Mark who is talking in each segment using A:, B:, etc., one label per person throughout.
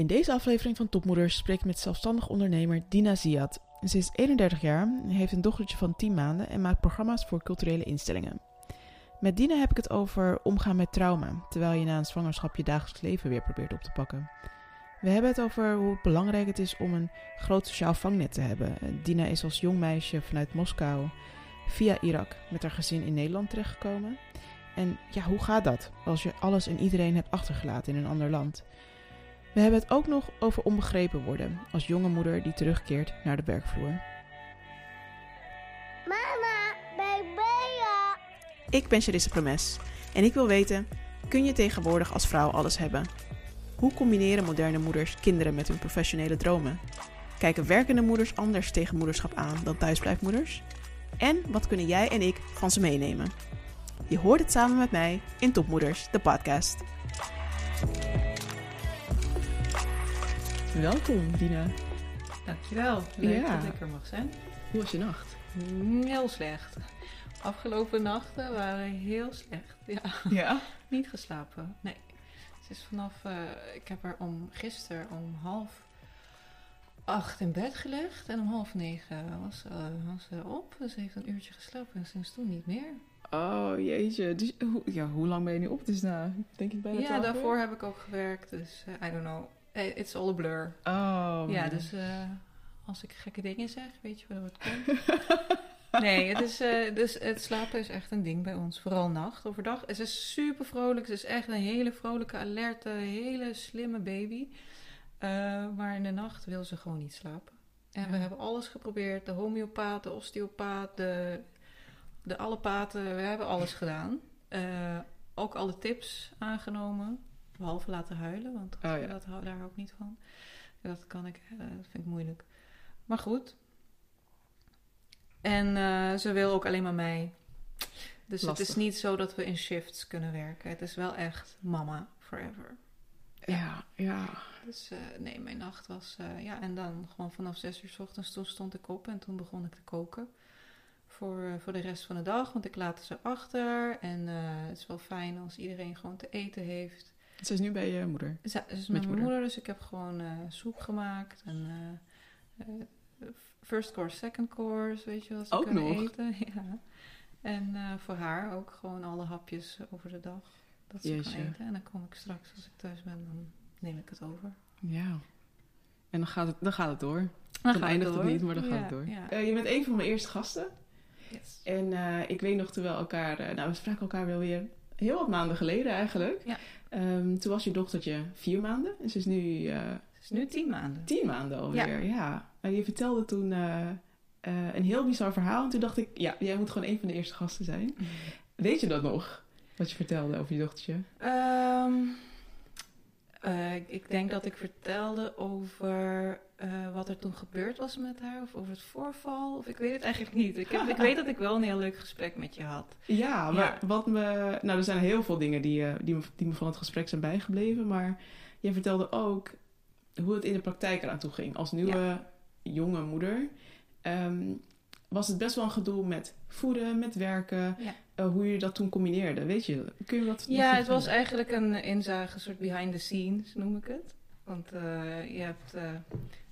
A: In deze aflevering van Topmoeders spreek ik met zelfstandig ondernemer Dina Ziad. Ze is 31 jaar, heeft een dochtertje van 10 maanden en maakt programma's voor culturele instellingen. Met Dina heb ik het over omgaan met trauma, terwijl je na een zwangerschap je dagelijks leven weer probeert op te pakken. We hebben het over hoe belangrijk het is om een groot sociaal vangnet te hebben. Dina is als jong meisje vanuit Moskou via Irak met haar gezin in Nederland terechtgekomen. En ja, hoe gaat dat als je alles en iedereen hebt achtergelaten in een ander land? We hebben het ook nog over onbegrepen worden als jonge moeder die terugkeert naar de werkvloer.
B: Mama, Bea.
A: Ik ben Charisse Promes en ik wil weten, kun je tegenwoordig als vrouw alles hebben? Hoe combineren moderne moeders kinderen met hun professionele dromen? Kijken werkende moeders anders tegen moederschap aan dan thuisblijfmoeders? En wat kunnen jij en ik van ze meenemen? Je hoort het samen met mij in Topmoeders, de podcast. Welkom, Dina.
C: Dankjewel. Leuk
A: Ja.
C: dat ik er mag zijn.
A: Hoe was je nacht?
C: Mm, Heel slecht. Afgelopen nachten waren heel slecht. Ja,
A: Ja.
C: niet geslapen. Nee. Het is vanaf, eh, ik heb er om gisteren om half acht in bed gelegd en om half negen was, eh, was ze op. Dus ze heeft een uurtje geslapen en sinds toen niet meer.
A: Oh, jeetje. Dus, hoe, ja, hoe lang ben je nu op? Dus na, denk ik bijna
C: ja,
A: 12 uur?
C: daarvoor heb ik ook gewerkt, dus eh, I don't know. Eh, It's all a blur.
A: Oh.
C: Ja, dus eh, als ik gekke dingen zeg, weet je waar het komt. nee, het, is, eh, dus het slapen is echt een ding bij ons. Vooral nacht. Overdag is ze super vrolijk. Ze is echt een hele vrolijke, alerte, hele slimme baby. Maar in de nacht wil ze gewoon niet slapen. En we hebben alles geprobeerd. De homeopaat, de osteopaat, de, de allopaten. We hebben alles gedaan. Ook alle tips aangenomen. Behalve laten huilen, want
A: Oh, ja.
C: dat, hou- daar hou ik niet van. Dat kan ik, eh, dat vind ik moeilijk. Maar goed. En eh, ze wil ook alleen maar mij. Dus het is niet zo dat we in shifts kunnen werken. Het is wel echt mama forever.
A: Ja, ja.
C: Dus eh, nee, mijn nacht was... ja, en dan gewoon vanaf zes uur s ochtends toen stond ik op en toen begon ik te koken. Voor, voor de rest van de dag, want ik laat ze achter. En het is wel fijn als iedereen gewoon te eten heeft.
A: Ze is nu bij je moeder.
C: Ze is
A: Met
C: mijn
A: moeder?
C: moeder, dus ik heb gewoon eh, soep gemaakt. En eh, eh, first course, second course, weet je wat ze
A: Ook
C: kunnen
A: nog?
C: eten. Ja. En eh, voor haar ook gewoon alle hapjes over de dag dat ze
A: Jeetje.
C: kan eten. En dan kom ik straks, als ik thuis ben, dan neem ik het over.
A: Ja. En dan gaat het, dan gaat het door.
C: Dan,
A: eindigt het niet, maar dan gaat het door.
C: ja.
A: Eh, je bent een van mijn eerste gasten.
C: Yes.
A: En eh, ik weet nog toen we elkaar... eh, nou, we spraken elkaar wel weer heel wat maanden geleden eigenlijk.
C: Ja.
A: Ehm, toen was je dochtertje vier maanden. En ze is nu eh,
C: Het is nu tien maanden.
A: tien maanden alweer. Ja. En je vertelde toen eh, eh, een heel bizar verhaal. En toen dacht ik, ja, jij moet gewoon een van de eerste gasten zijn. Weet je dat nog? Wat je vertelde over je dochtertje?
C: Ehm, eh, ik denk dat ik vertelde over eh, wat er toen gebeurd was met haar. Of over het voorval. Of ik weet het eigenlijk niet. Ik, heb, ik weet dat ik wel een heel leuk gesprek met je had.
A: Ja, maar
C: Ja.
A: wat me... Nou, er zijn heel veel dingen die, eh, die, me, die me van het gesprek zijn bijgebleven. Maar jij vertelde ook hoe het in de praktijk eraan toe ging. Als nieuwe jonge moeder ehm, was het best wel een gedoe met voeden, met werken.
C: Ja.
A: eh, hoe je dat toen combineerde. Weet je, kun je dat
C: Ja, het was eigenlijk een inzage, een soort behind the scenes noem ik het. Want je hebt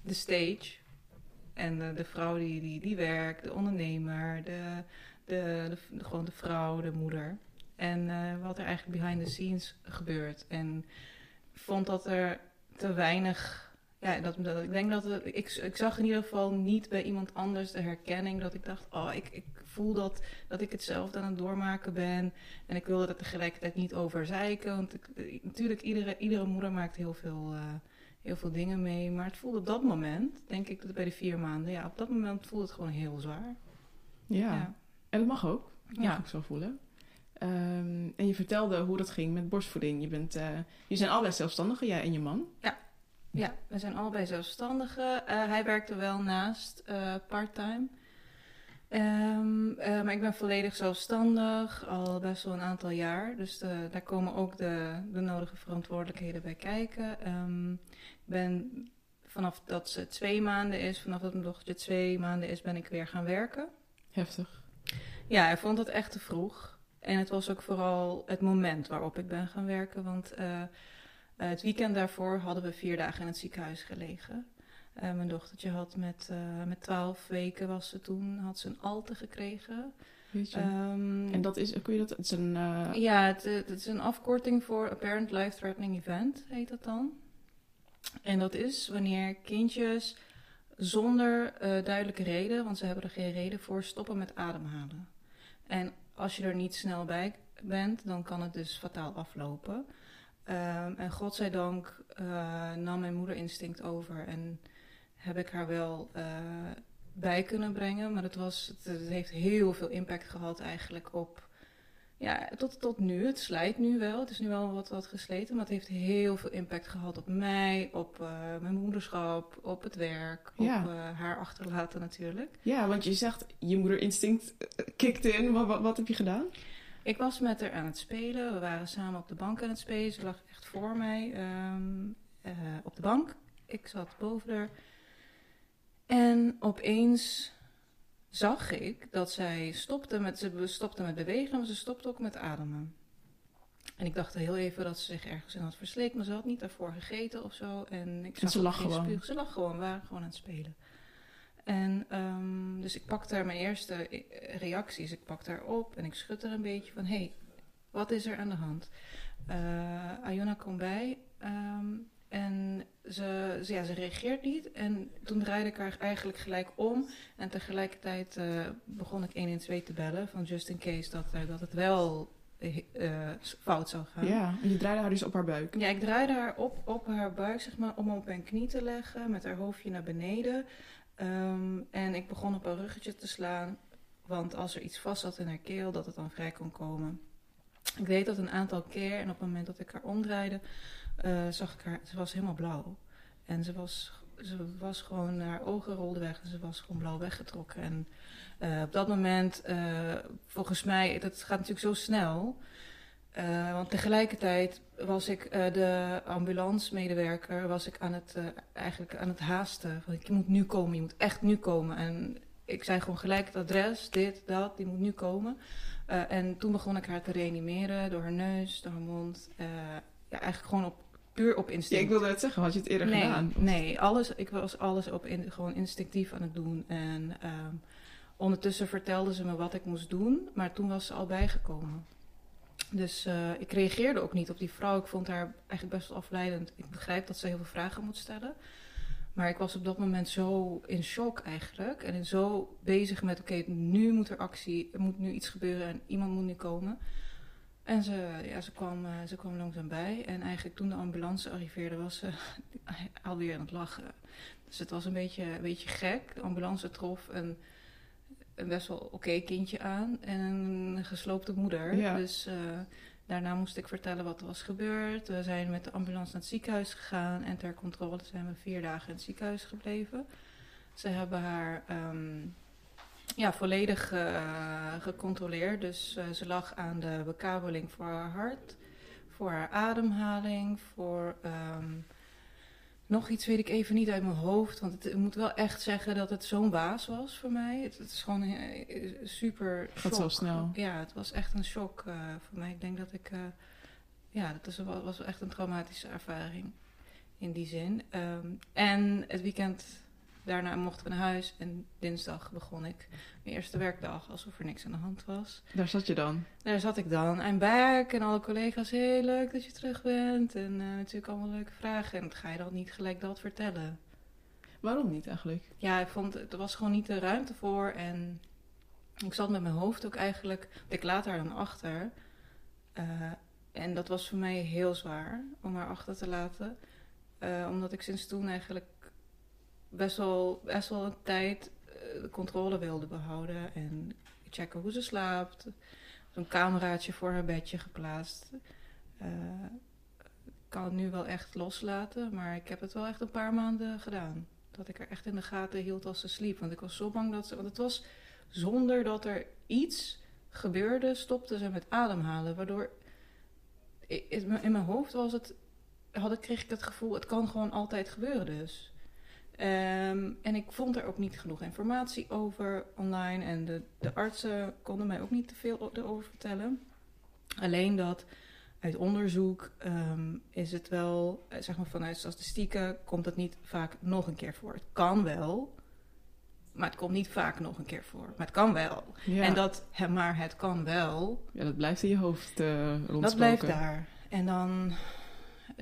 C: de stage en eh, de vrouw die, die, die werkt, de ondernemer, de, de, de, de- gewoon de vrouw, de moeder. En eh, wat er eigenlijk behind the scenes gebeurt. En ik vond dat er te weinig. Ja, dat, dat, ik denk dat het, ik, ik zag in ieder geval niet bij iemand anders de herkenning dat ik dacht, oh, ik, ik voel dat, dat ik hetzelfde aan het doormaken ben. En ik wilde er tegelijkertijd niet over zeiken. Want ik, eh, natuurlijk, iedere, iedere moeder maakt heel veel, heel veel dingen mee. Maar het voelde op dat moment, denk ik dat bij de vier maanden, ja, op dat moment voelde het gewoon heel zwaar.
A: Ja.
C: Ja.
A: en dat mag ook. Dat mag
C: Ja.
A: ik zo voelen. Ehm, en je vertelde hoe dat ging met borstvoeding. Je bent, eh, je zijn allebei zelfstandigen, jij en je man.
C: Ja, we zijn allebei zelfstandigen. Eh, hij werkte wel naast eh parttime. Ehm, eh, maar ik ben volledig zelfstandig, al best wel een aantal jaar. Dus de- daar komen ook de, de nodige verantwoordelijkheden bij kijken. Ehm, ben vanaf dat ze twee maanden is, vanaf dat mijn dochtertje twee maanden is, ben ik weer gaan werken.
A: Heftig.
C: Ja, hij vond het echt te vroeg. En het was ook vooral het moment waarop ik ben gaan werken. Want eh, Eh, het weekend daarvoor hadden we vier dagen in het ziekenhuis gelegen. Eh, mijn dochtertje had met, met 12 weken was ze toen, had ze een alte gekregen.
A: Weet je.
C: Ehm,
A: en dat is, kun je dat, het is een...
C: ja, het, het is een afkorting voor Apparent Life Threatening Event, heet dat dan. En dat is wanneer kindjes zonder eh, duidelijke reden, want ze hebben er geen reden voor, stoppen met ademhalen. En als je er niet snel bij bent, dan kan het dus fataal aflopen. Ehm, en godzijdank eh nam mijn moeder instinct over en heb ik haar wel eh, bij kunnen brengen. Maar het, was, het heeft heel veel impact gehad eigenlijk op ja, tot, tot nu. Het slijt nu wel. Het is nu wel wat, wat gesleten. Maar het heeft heel veel impact gehad op mij, op eh, mijn moederschap, op het werk,
A: Ja.
C: op eh, haar achterlaten natuurlijk.
A: Ja, want je zegt, je moederinstinct eh, kikt in. Wat, wat, wat heb je gedaan?
C: Ik was met haar aan het spelen. We waren samen op de bank aan het spelen. Ze lag echt voor mij ehm, eh, op de bank. Ik zat boven haar. En opeens zag ik dat zij stopte met, ze stopte met bewegen, maar ze stopte ook met ademen. En ik dacht heel even dat ze zich ergens in had versleekt, maar ze had niet daarvoor gegeten of zo. En ik zag
A: ze lag gewoon.
C: spuug. Ze lag gewoon, we waren gewoon aan het spelen. En ehm, dus ik pakte haar mijn eerste eh, reacties. Ik pakte haar op en ik schud haar een beetje van: hé, hey, wat is er aan de hand? Eh Ayona komt bij ehm, en ze, ze, ja, ze reageert niet. En toen draaide ik haar eigenlijk gelijk om. En tegelijkertijd eh, begon ik 112 te bellen, van just in case dat, eh, dat het wel eh, fout zou gaan.
A: Ja, en je draaide haar dus op haar buik.
C: Ja, ik draaide haar op, op haar buik, zeg maar, om op mijn knie te leggen, met haar hoofdje naar beneden. Ehm, en ik begon op haar ruggetje te slaan, want als er iets vast zat in haar keel, dat het dan vrij kon komen. Ik deed dat een aantal keer en op het moment dat ik haar omdraaide, eh, zag ik haar, ze was helemaal blauw. En ze was, ze was gewoon, haar ogen rolden weg en ze was gewoon blauw weggetrokken. En eh, op dat moment, eh, volgens mij, dat gaat natuurlijk zo snel. Want tegelijkertijd was ik de ambulancemedewerker, was ik aan het, eigenlijk aan het haasten. Van, je moet nu komen, je moet echt nu komen. En ik zei gewoon gelijk het adres, dit, dat, die moet nu komen. En toen begon ik haar te reanimeren door haar neus, door haar mond. Ja, eigenlijk gewoon op, puur op
A: Ja,
C: instinct.
A: ik wilde het zeggen, had je het eerder
C: nee,
A: gedaan?
C: Nee, alles, ik was alles op in, gewoon instinctief aan het doen. En ehm, ondertussen vertelde ze me wat ik moest doen, maar toen was ze al bijgekomen. Dus eh, ik reageerde ook niet op die vrouw. Ik vond haar eigenlijk best wel afleidend. Ik begrijp dat ze heel veel vragen moet stellen. Maar ik was op dat moment zo in shock eigenlijk. En zo bezig met, oké, nu moet er actie, er moet nu iets gebeuren en iemand moet nu komen. En ze, ja, ze, kwam, eh, ze kwam langzaam bij. En eigenlijk toen de ambulance arriveerde, was ze alweer aan het lachen. Dus het was een beetje, een beetje gek. De ambulance trof een, een best wel oké kindje aan en een gesloopte moeder.
A: Ja.
C: Dus eh, daarna moest ik vertellen wat er was gebeurd. We zijn met de ambulance naar het ziekenhuis gegaan. En ter controle zijn we vier dagen in het ziekenhuis gebleven. Ze hebben haar ehm, ja, volledig eh, gecontroleerd. Dus eh, ze lag aan de bekabeling voor haar hart, voor haar ademhaling, voor ehm, nog iets weet ik even niet uit mijn hoofd. Want het, ik moet wel echt zeggen dat het zo'n waas was voor mij. Het, het is gewoon eh, super
A: Gaat
C: shock.
A: zo snel.
C: Ja, het was echt een shock voor mij. Ik denk dat ik... eh, ja, dat is, was echt een traumatische ervaring in die zin. Ehm, en het weekend daarna mochten we naar huis. En dinsdag begon ik mijn eerste werkdag alsof er niks aan de hand was.
A: Daar zat je dan.
C: Daar zat ik dan. En back en alle collega's, heel leuk dat je terug bent. En eh, natuurlijk allemaal leuke vragen. En dan ga je dan niet gelijk dat vertellen.
A: Waarom niet eigenlijk?
C: Ja, ik vond, er was gewoon niet de ruimte voor. En ik zat met mijn hoofd ook eigenlijk... Ik laat haar dan achter. Eh, en dat was voor mij heel zwaar om haar achter te laten. Eh, omdat ik sinds toen eigenlijk best wel, best wel een tijd eh, de controle wilde behouden. En checken hoe ze slaapt. Zo'n cameraatje voor haar bedje geplaatst. Eh, ik kan het nu wel echt loslaten, maar ik heb het wel echt een paar maanden gedaan. Dat ik er echt in de gaten hield als ze sliep. Want ik was zo bang dat ze. Want het was zonder dat er iets gebeurde, stopte ze met ademhalen. Waardoor in mijn- hoofd was het. Had kreeg ik het gevoel, het kan gewoon altijd gebeuren dus. Ehm, en ik vond er ook niet genoeg informatie over online. En de, de artsen konden mij ook niet te veel erover vertellen. Alleen dat uit onderzoek ehm, is het wel, eh, zeg maar vanuit statistieken, komt het niet vaak nog een keer voor. Het kan wel, maar het komt niet vaak nog een keer voor. Maar het kan wel.
A: Ja.
C: En dat, maar het kan wel,
A: ja, dat blijft in je hoofd eh rondspoken.
C: dat blijft daar. En dan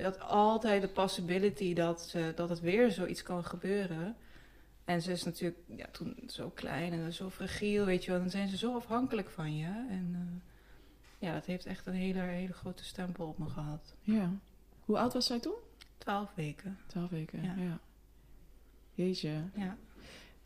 C: dat altijd de possibility dat, ze, dat het weer zoiets kan gebeuren. En ze is natuurlijk ja, toen zo klein en zo fragiel, weet je wel. Dan zijn ze zo afhankelijk van je. En eh, ja, dat heeft echt een hele, hele grote stempel op me gehad.
A: Ja. Hoe oud was zij toen?
C: Twaalf weken.
A: Twaalf weken, ja.
C: Ja.
A: Jeetje.
C: Ja.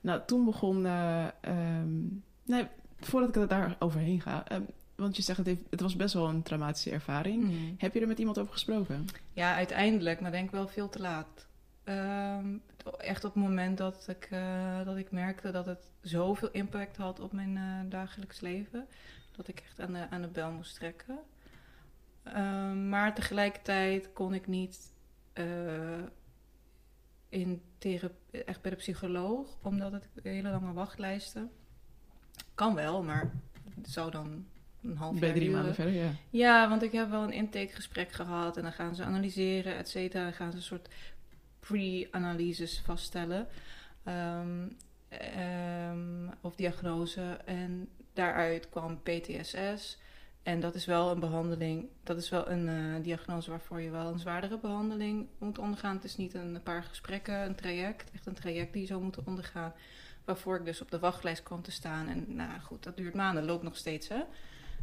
A: Nou, toen begon... eh, ehm, nee, voordat ik er daar overheen ga... ehm, want je zegt, het, heeft, het was best wel een traumatische ervaring.
C: Mhm.
A: Heb je er met iemand over gesproken?
C: Ja, uiteindelijk, maar denk wel veel te laat. Ehm, echt op het moment dat ik, eh, dat ik merkte dat het zoveel impact had op mijn eh, dagelijks leven, dat ik echt aan de, aan de bel moest trekken. Ehm, maar tegelijkertijd kon ik niet eh, in echt bij de psycholoog, omdat het hele lange wachtlijsten. Kan wel, maar het zou dan een half
A: Bij
C: jaar
A: drie maanden verder, ja.
C: Ja, want ik heb wel een intakegesprek gehad en dan gaan ze analyseren, et cetera. Dan gaan ze een soort pre-analyses vaststellen. Ehm, ehm, of diagnose. En daaruit kwam PTSS. En dat is wel een behandeling, dat is wel een eh, diagnose waarvoor je wel een zwaardere behandeling moet ondergaan. Het is niet een paar gesprekken, een traject, echt een traject die je zou moeten ondergaan. Waarvoor ik dus op de wachtlijst kwam te staan. En nou goed, dat duurt maanden, loopt nog steeds hè.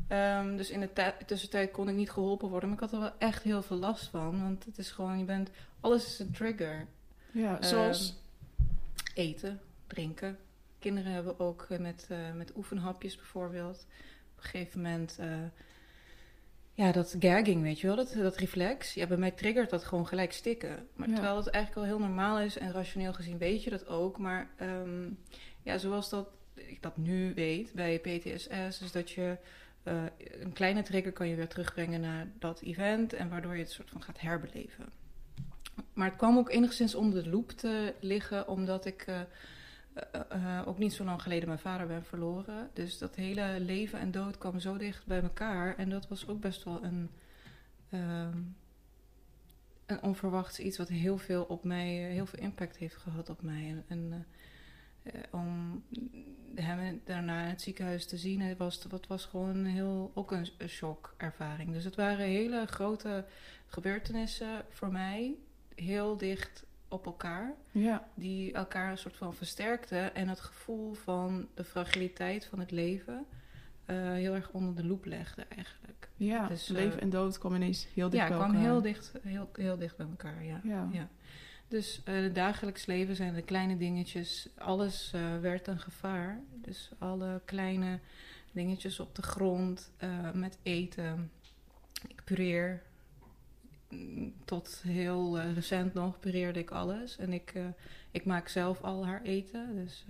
C: Ehm, dus in de tij- tussentijd kon ik niet geholpen worden. Maar ik had er wel echt heel veel last van. Want het is gewoon, je bent, alles is een trigger.
A: Ja, zoals...
C: Eten, drinken. Kinderen hebben ook eh, met, eh, met oefenhapjes bijvoorbeeld. Op een gegeven moment, eh, ja, dat gagging, weet je wel, dat, dat reflex. Ja, bij mij triggert dat gewoon gelijk stikken. Maar
A: Ja.
C: terwijl het eigenlijk al heel normaal is en rationeel gezien weet je dat ook. Maar ehm, ja, zoals dat ik dat nu weet bij PTSS, is dat je eh, een kleine trigger kan je weer terugbrengen naar dat event en waardoor je het soort van gaat herbeleven. Maar het kwam ook enigszins onder de loep te liggen, omdat ik eh, eh, ook niet zo lang geleden mijn vader ben verloren. Dus dat hele leven en dood kwam zo dicht bij elkaar. En dat was ook best wel een, ehm, een onverwachts iets wat heel veel op mij, heel veel impact heeft gehad op mij. En, om hem daarna in het ziekenhuis te zien, het was, dat was gewoon een heel, ook een, een shockervaring. Dus het waren hele grote gebeurtenissen voor mij, heel dicht op elkaar
A: Ja,
C: die elkaar een soort van versterkten en het gevoel van de fragiliteit van het leven eh, heel erg onder de loep legden eigenlijk.
A: ja.
C: Dus, eh,
A: leven en dood kwam ineens heel dicht
C: ja,
A: bij
C: kwam
A: elkaar.
C: heel dicht, heel, heel dicht bij elkaar, ja.
A: Ja.
C: Ja. Dus eh het dagelijks leven zijn de kleine dingetjes, alles eh, werd een gevaar. Dus alle kleine dingetjes op de grond, eh, met eten. Ik pureer. Mm, Tot heel recent nog pureerde ik alles. En ik, ik maak zelf al haar eten. Dus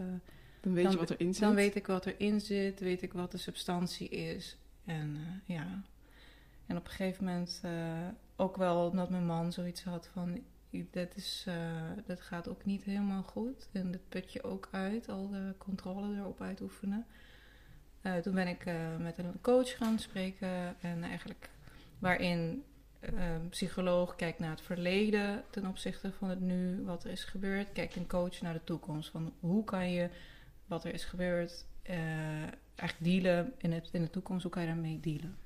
A: Dan weet
C: Dan-
A: je wat erin zit.
C: dan weet ik wat erin zit, weet ik wat de substantie is. En ja. En op een gegeven moment ook wel omdat mijn man zoiets had van. Dat, is, eh, dat gaat ook niet helemaal goed. En dat put je ook uit, al de controle erop uitoefenen. Eh, toen ben ik eh, met een coach gaan spreken. En eigenlijk waarin een psycholoog kijkt naar het verleden ten opzichte van het nu, wat er is gebeurd. Kijkt een coach naar de toekomst. Van hoe kan je wat er is gebeurd, eigenlijk dealen in, het, in de toekomst. Hoe kan je daarmee dealen?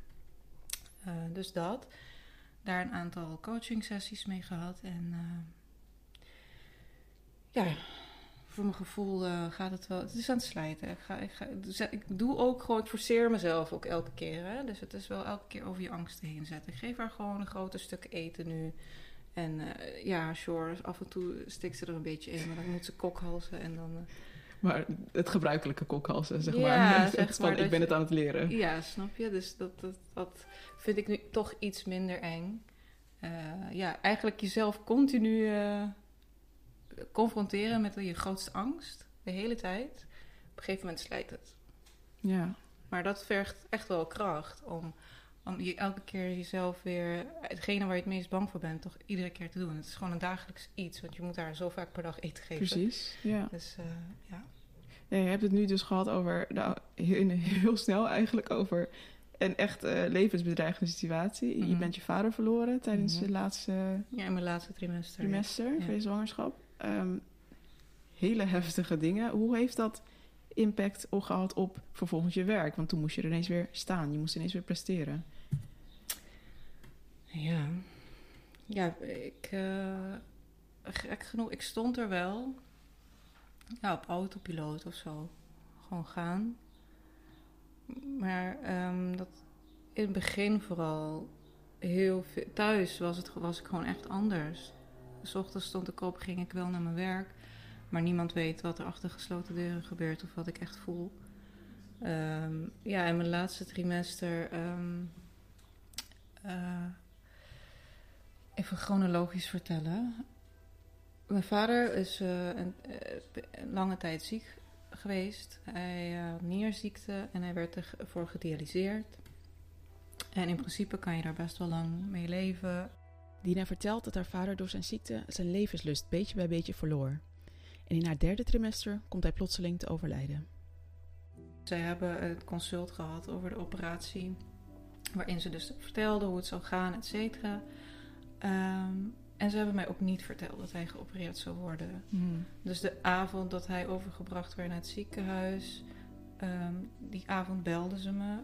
C: Dus dat. Daar een aantal coaching sessies mee gehad. En eh, ja, voor mijn gevoel eh, gaat het wel. Het is aan het slijten. Ik, ga, ik, dus ik doe ook gewoon, ik forceer mezelf ook elke keer. Hè? Dus het is wel elke keer over je angsten heen zetten. Ik geef haar gewoon een grote stuk eten nu. En eh, ja, sure, af en toe stikt ze er een beetje in. Maar dan moet ze kokhalzen en dan...
A: Maar het gebruikelijke kokhalzen, zeg
C: Ja,
A: maar.
C: zeg
A: Het
C: maar
A: ik ben het aan het leren.
C: Ja, snap je? Dus dat, dat, dat vind ik nu toch iets minder eng. Eh, ja, eigenlijk jezelf continu eh, confronteren met je grootste angst. De hele tijd. Op een gegeven moment slijt het.
A: Ja.
C: Maar dat vergt echt wel kracht om, om je elke keer jezelf weer... Hetgene waar je het meest bang voor bent, toch iedere keer te doen. Het is gewoon een dagelijks iets. Want je moet daar zo vaak per dag eten geven.
A: Precies, ja.
C: Dus eh, ja.
A: Ja, je hebt het nu dus gehad over, nou, heel, heel snel eigenlijk over een echt eh, levensbedreigende situatie. Je
C: Mhm.
A: bent je vader verloren tijdens
C: Mhm.
A: de laatste
C: Ja, in mijn laatste trimester.
A: trimester
C: Ja.
A: van je zwangerschap. Ehm, hele heftige dingen. Hoe heeft dat impact gehad op vervolgens je werk? Want toen moest je er ineens weer staan. Je moest ineens weer presteren.
C: Ja, ja ik, eh, gek genoeg, ik stond er wel ja, op autopiloot of zo. Gewoon gaan. Maar ehm, dat in het begin vooral heel veel. Thuis was, het, was ik gewoon echt anders. S ochtends stond ik op, ging ik wel naar mijn werk. Maar niemand weet wat er achter gesloten deuren gebeurt of wat ik echt voel. Ehm, ja, in mijn laatste trimester. ehm, eh, even chronologisch vertellen. Mijn vader is eh, eh, een lange tijd ziek geweest. Hij had nierziekte en hij werd ervoor gedialyseerd. En in principe kan je daar best wel lang mee leven.
A: Dina vertelt dat haar vader door zijn ziekte zijn levenslust beetje bij beetje verloor. En in haar derde trimester komt hij plotseling te overlijden.
C: Zij hebben het consult gehad over de operatie. Waarin ze dus vertelde hoe het zou gaan, et cetera. Ehm, en ze hebben mij ook niet verteld dat hij geopereerd zou worden. Dus de avond dat hij overgebracht werd naar het ziekenhuis, ehm, die avond belden ze me.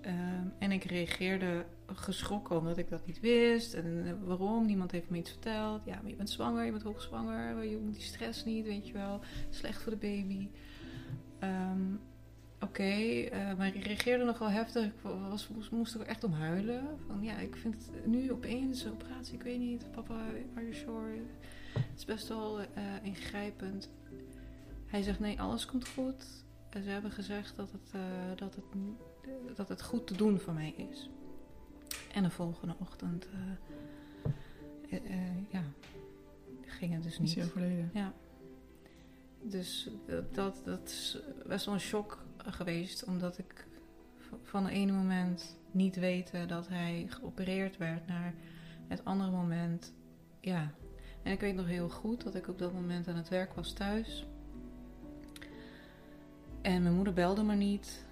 C: Ehm, en ik reageerde geschrokken omdat ik dat niet wist. En eh, waarom? Niemand heeft me iets verteld. Ja, maar je bent zwanger, je bent hoogzwanger, je moet die stress niet, weet je wel. Slecht voor de baby. Ehm, Oké, eh, maar ik reageerde nogal heftig. Ik was, moest, moest er echt om huilen. Van ja, ik vind het nu opeens een operatie, ik weet niet. Papa, are you sure? Het is best wel eh, ingrijpend. Hij zegt nee, alles komt goed. En ze hebben gezegd dat het, eh, dat, het, dat het goed te doen voor mij is. En de volgende ochtend, eh, eh, eh, ja, ging het dus
A: Is
C: niet.
A: hij overleden?
C: Ja. Dus dat, dat is best wel een shock geweest, omdat ik van het ene moment niet weten dat hij geopereerd werd naar het andere moment, ja. En ik weet nog heel goed dat ik op dat moment aan het werk was thuis. En mijn moeder belde me niet.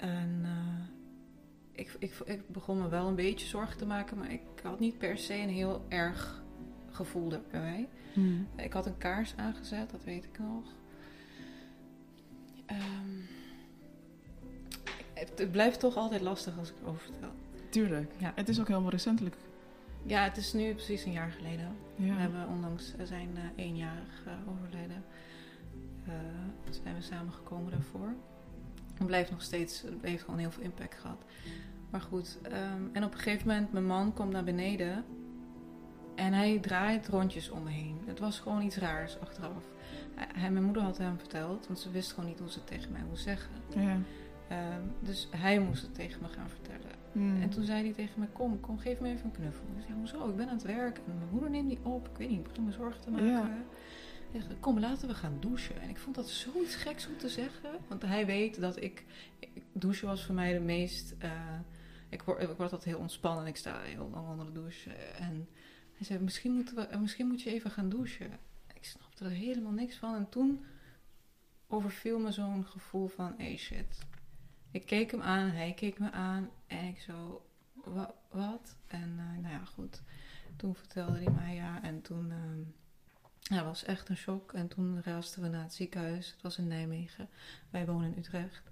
C: En eh, ik, ik, ik begon me wel een beetje zorgen te maken, maar ik had niet per se een heel erg gevoel daarbij.
A: Hmm.
C: Ik had een kaars aangezet, dat weet ik nog. Ehm, het, het blijft toch altijd lastig als ik erover vertel.
A: Tuurlijk.
C: Ja.
A: Het is ook helemaal recentelijk.
C: Ja, het is nu precies een jaar geleden.
A: Ja.
C: We hebben onlangs zijn uh, eenjarig uh, overleden. Uh, zijn we samengekomen daarvoor. Het blijft nog steeds, het heeft gewoon heel veel impact gehad. Maar goed, um, en op een gegeven moment, mijn man komt naar beneden en hij draait rondjes om me heen. Het was gewoon iets raars achteraf. Hij, mijn moeder had hem verteld, want ze wist gewoon niet hoe ze het tegen mij moest zeggen.
A: Ja.
C: Um, dus hij moest het tegen me gaan vertellen.
A: Hmm.
C: En toen zei hij tegen me: Kom, kom, geef me even een knuffel. Ik zei: Hoezo? Ik ben aan het werk en mijn moeder neemt niet op. Ik weet niet, ik begin me zorgen te maken.
A: Ja.
C: Kom, laten we gaan douchen. En ik vond dat zoiets geks om te zeggen. Want hij weet dat ik. douchen was voor mij de meest. Uh, ik, word, ik word altijd heel ontspannen. Ik sta heel lang onder de douche. En hij zei: Misschien, moeten we, misschien moet je even gaan douchen. Ik snapte er helemaal niks van. En toen overviel me zo'n gevoel van: Hey shit. Ik keek hem aan, hij keek me aan. En ik zo: wa, Wat? En uh, nou ja, goed. Toen vertelde hij mij ja. En toen. Uh, ja, het was echt een shock. En toen raasten we naar het ziekenhuis. Het was in Nijmegen. Wij wonen in Utrecht.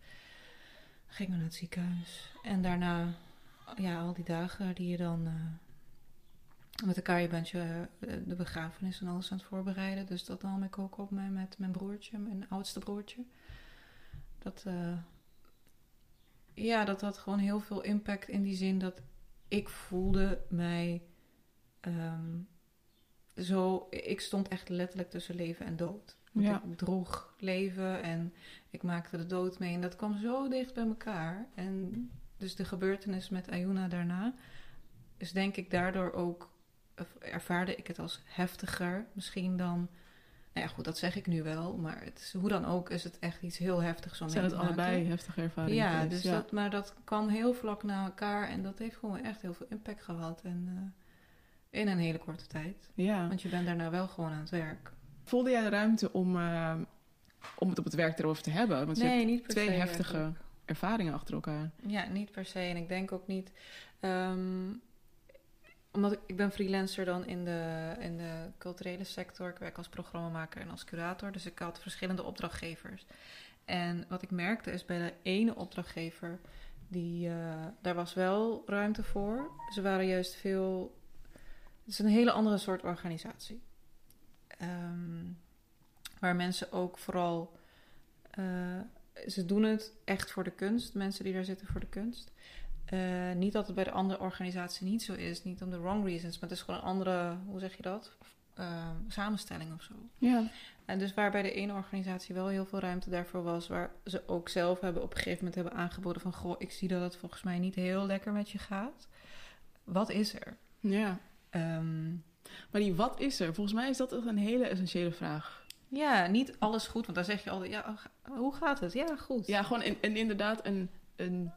C: Gingen we naar het ziekenhuis. En daarna, ja, al die dagen die je dan uh, met elkaar, je bent je de begrafenis en alles aan het voorbereiden. Dus dat nam ik ook op mij met mijn broertje, mijn oudste broertje. Dat, uh, ja, dat had gewoon heel veel impact in die zin dat ik voelde mij. Um, zo, ik stond echt letterlijk tussen leven en dood.
A: Ja.
C: Ik droeg leven en ik maakte de dood mee. En dat kwam zo dicht bij elkaar. En dus de gebeurtenis met Ayuna daarna is denk ik daardoor ook... ervaarde ik het als heftiger misschien dan... Nou ja, goed, dat zeg ik nu wel. Maar het is, hoe dan ook is het echt iets heel heftigs om
A: Zijn het allebei heftige ervaringen?
C: Ja, dus
A: ja.
C: Dat, maar dat kwam heel vlak na elkaar. En dat heeft gewoon echt heel veel impact gehad. En... Uh, in een hele korte tijd.
A: Ja.
C: Want je bent daarna wel gewoon aan het werk.
A: Voelde jij de ruimte om, uh, om het op het werk erover te hebben? Want
C: nee,
A: je hebt
C: niet per
A: twee
C: se
A: heftige
C: eigenlijk.
A: ervaringen achter elkaar.
C: Ja, niet per se. En ik denk ook niet. ehm, omdat ik, ik ben freelancer dan in de, in de culturele sector. Ik werk als programmamaker en als curator. Dus ik had verschillende opdrachtgevers. En wat ik merkte is bij de ene opdrachtgever, die, eh, daar was wel ruimte voor. Ze waren juist veel. Het is een hele andere soort organisatie. Ehm, waar mensen ook vooral. eh, ze doen het echt voor de kunst. Mensen die daar zitten voor de kunst. Eh, niet dat het bij de andere organisatie niet zo is. Niet om de wrong reasons. Maar het is gewoon een andere, hoe zeg je dat? Eh, samenstelling of zo.
A: Ja.
C: En dus waar bij de ene organisatie wel heel veel ruimte daarvoor was. Waar ze ook zelf hebben op een gegeven moment hebben aangeboden van... Goh, ik zie dat het volgens mij niet heel lekker met je gaat. Wat is er?
A: ja.
C: Ehm,
A: Maar die wat is er? Volgens mij is dat echt een hele essentiële vraag.
C: ja, niet alles goed. Want dan zeg je altijd, ja, hoe gaat het? Ja, goed.
A: Ja, gewoon en, en inderdaad een, een,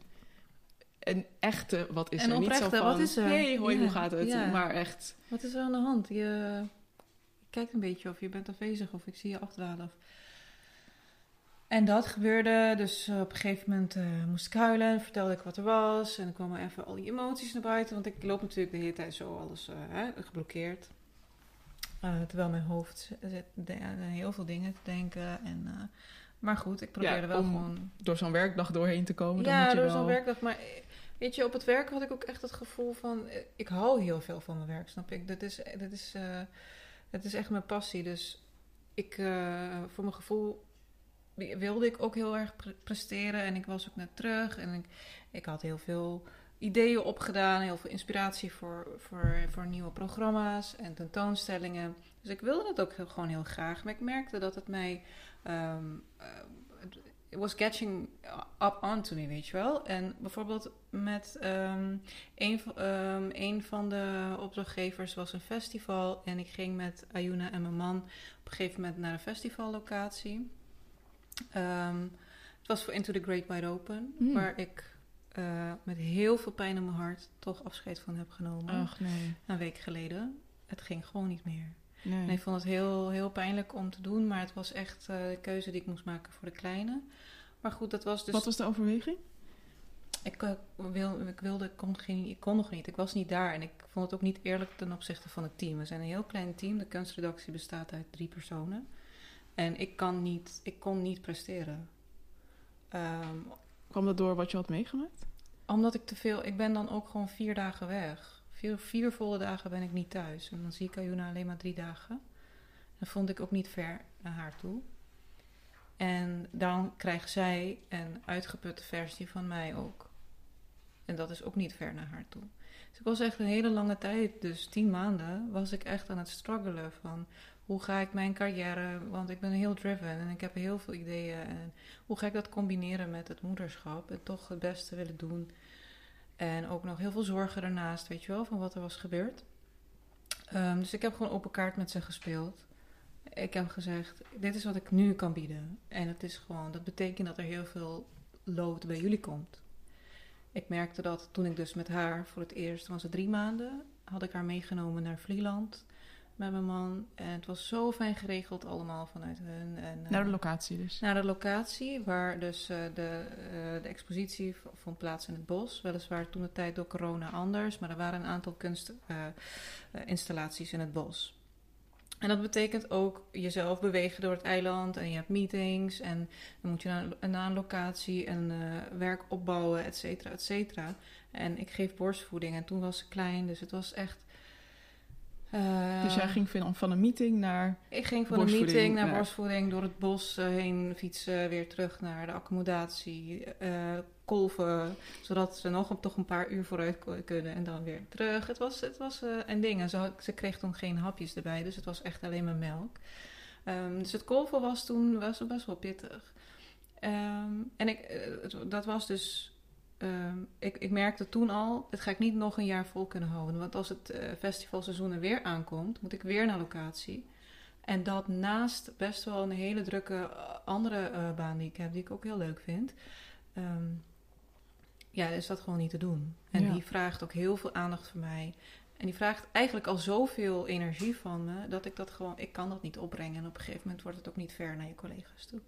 A: een echte wat is er. Niet zo van,
C: wat is er?
A: hey, hoi,
C: Ja,
A: hoe gaat het?
C: ja.
A: Maar echt,
C: Wat is er aan de hand? Je, je kijkt een beetje of je bent afwezig of ik zie je afdwalen. Of... En dat gebeurde. Dus eh, op een gegeven moment eh, moest ik huilen. Vertelde ik wat er was. En dan kwamen even al die emoties naar buiten. Want ik loop natuurlijk de hele tijd zo alles eh, hè, geblokkeerd. Terwijl mijn hoofd zit aan heel veel dingen te denken. En, maar goed, ik probeerde
A: Ja,
C: wel gewoon
A: door zo'n werkdag doorheen te komen, dan
C: ja,
A: moet je
C: door
A: wel...
C: zo'n werkdag. Maar weet je, op het werk had ik ook echt het gevoel van... Ik hou heel veel van mijn werk, snap ik? Dat is, dat is, dat is echt mijn passie. Dus ik, voor mijn gevoel wilde ik ook heel erg pre- presteren. En ik was ook net terug. En ik, ik had heel veel ideeën opgedaan. Heel veel inspiratie voor, voor, voor nieuwe programma's en tentoonstellingen. Dus ik wilde dat ook heel, gewoon heel graag. Maar ik merkte dat het mij... it was catching up onto me, weet je wel. En bijvoorbeeld met ehm, een, ehm, een van de opdrachtgevers was een festival. En ik ging met Ayuna en mijn man op een gegeven moment naar een festivallocatie. Ehm, het was voor Into the Great Wide Open,
A: Hmm.
C: waar ik eh, met heel veel pijn in mijn hart toch afscheid van heb genomen.
A: Ach, nee.
C: Een week geleden. Het ging gewoon niet meer.
A: nee.
C: En ik vond het heel, heel pijnlijk om te doen, maar het was echt eh, de keuze die ik moest maken voor de kleine. Maar goed, dat was dus.
A: Wat was de overweging?
C: Ik, eh, wil, ik wilde, ik kon, geen, ik kon nog niet. Ik was niet daar en ik vond het ook niet eerlijk ten opzichte van het team. We zijn een heel klein team. De kunstredactie bestaat uit drie personen. En ik, kan niet, ik kon niet presteren. Ehm,
A: Kwam dat door wat je had meegemaakt?
C: omdat ik te veel... Ik ben dan ook gewoon vier dagen weg. Vier, vier volle dagen ben ik niet thuis. En dan zie ik Ayuna alleen maar drie dagen. Dat vond ik ook niet ver naar haar toe. En dan krijgt zij een uitgeputte versie van mij ook. En dat is ook niet ver naar haar toe. Dus ik was echt een hele lange tijd, dus tien maanden, was ik echt aan het struggelen van hoe ga ik mijn carrière, want ik ben heel driven en ik heb heel veel ideeën. En hoe ga ik dat combineren met het moederschap en toch het beste willen doen. En ook nog heel veel zorgen ernaast, weet je wel, van wat er was gebeurd. Ehm, dus ik heb gewoon open kaart met ze gespeeld. Ik heb gezegd, dit is wat ik nu kan bieden. En het is gewoon, dat betekent dat er heel veel lood bij jullie komt. Ik merkte dat toen ik dus met haar voor het eerst, was het drie maanden, had ik haar meegenomen naar Vlieland met mijn man. En het was zo fijn geregeld allemaal vanuit hun. En, eh,
A: Naar de locatie dus.
C: naar de locatie waar dus eh, de, eh, de expositie vond plaats in het bos. Weliswaar toen de tijd door corona anders, maar er waren een aantal kunstinstallaties in het bos. En dat betekent ook jezelf bewegen door het eiland en je hebt meetings en dan moet je naar, naar een locatie en werk opbouwen, et cetera, et cetera. En ik geef borstvoeding en toen was ze klein, dus het was echt... eh,
A: dus jij ging van, een meeting naar...
C: ik ging van een meeting naar
A: naar-
C: borstvoeding, door het bos eh, heen fietsen, weer terug naar de accommodatie, eh, kolven, zodat ze nog toch een paar uur vooruit kunnen en dan weer terug. Het was, het was een ding. En zo, ze kreeg toen geen hapjes erbij, dus het was echt alleen maar melk. Ehm, dus het kolven was toen was best wel pittig. Ehm, en ik, dat was dus. Ehm, ik, ik merkte toen al, het ga ik niet nog een jaar vol kunnen houden. Want als het eh, festivalseizoen er weer aankomt, moet ik weer naar locatie. En dat naast best wel een hele drukke eh, andere eh, baan die ik heb, die ik ook heel leuk vind. ehm, ja, is dat gewoon niet te doen. En
A: Ja.
C: die vraagt ook heel veel aandacht van mij. En die vraagt eigenlijk al zoveel energie van me, dat ik dat gewoon, ik kan dat niet opbrengen. En op een gegeven moment wordt het ook niet ver naar je collega's toe.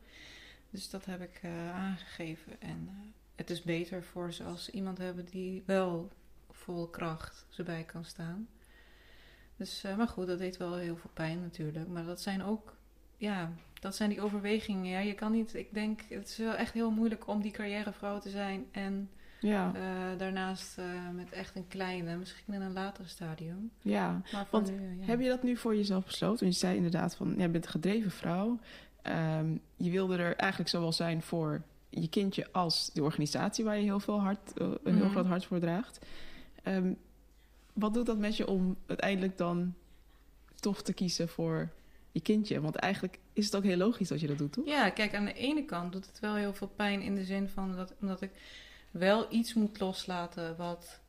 C: Dus dat heb ik aangegeven. En het is beter voor ze als ze iemand hebben die wel vol kracht ze bij kan staan. Dus, eh, maar goed, dat deed wel heel veel pijn natuurlijk. Maar dat zijn ook, ja, dat zijn die overwegingen. Ja, je kan niet, ik denk, het is wel echt heel moeilijk om die carrièrevrouw te zijn en
A: Ja,
C: eh, daarnaast eh, met echt een kleine, misschien in een later stadium.
A: ja. Want
C: nu, ja.
A: Heb je dat nu voor jezelf besloten? Want je zei inderdaad van, jij bent een gedreven vrouw. Ehm, je wilde er eigenlijk zowel zijn voor je kindje als de organisatie waar je heel veel hart, eh, een heel
C: Mhm.
A: groot hart voor draagt. Ehm, wat doet dat met je om uiteindelijk dan toch te kiezen voor je kindje? Want eigenlijk is het ook heel logisch dat je dat doet, toch?
C: Ja, kijk, aan de ene kant doet het wel heel veel pijn in de zin van dat omdat ik wel iets moet loslaten wat,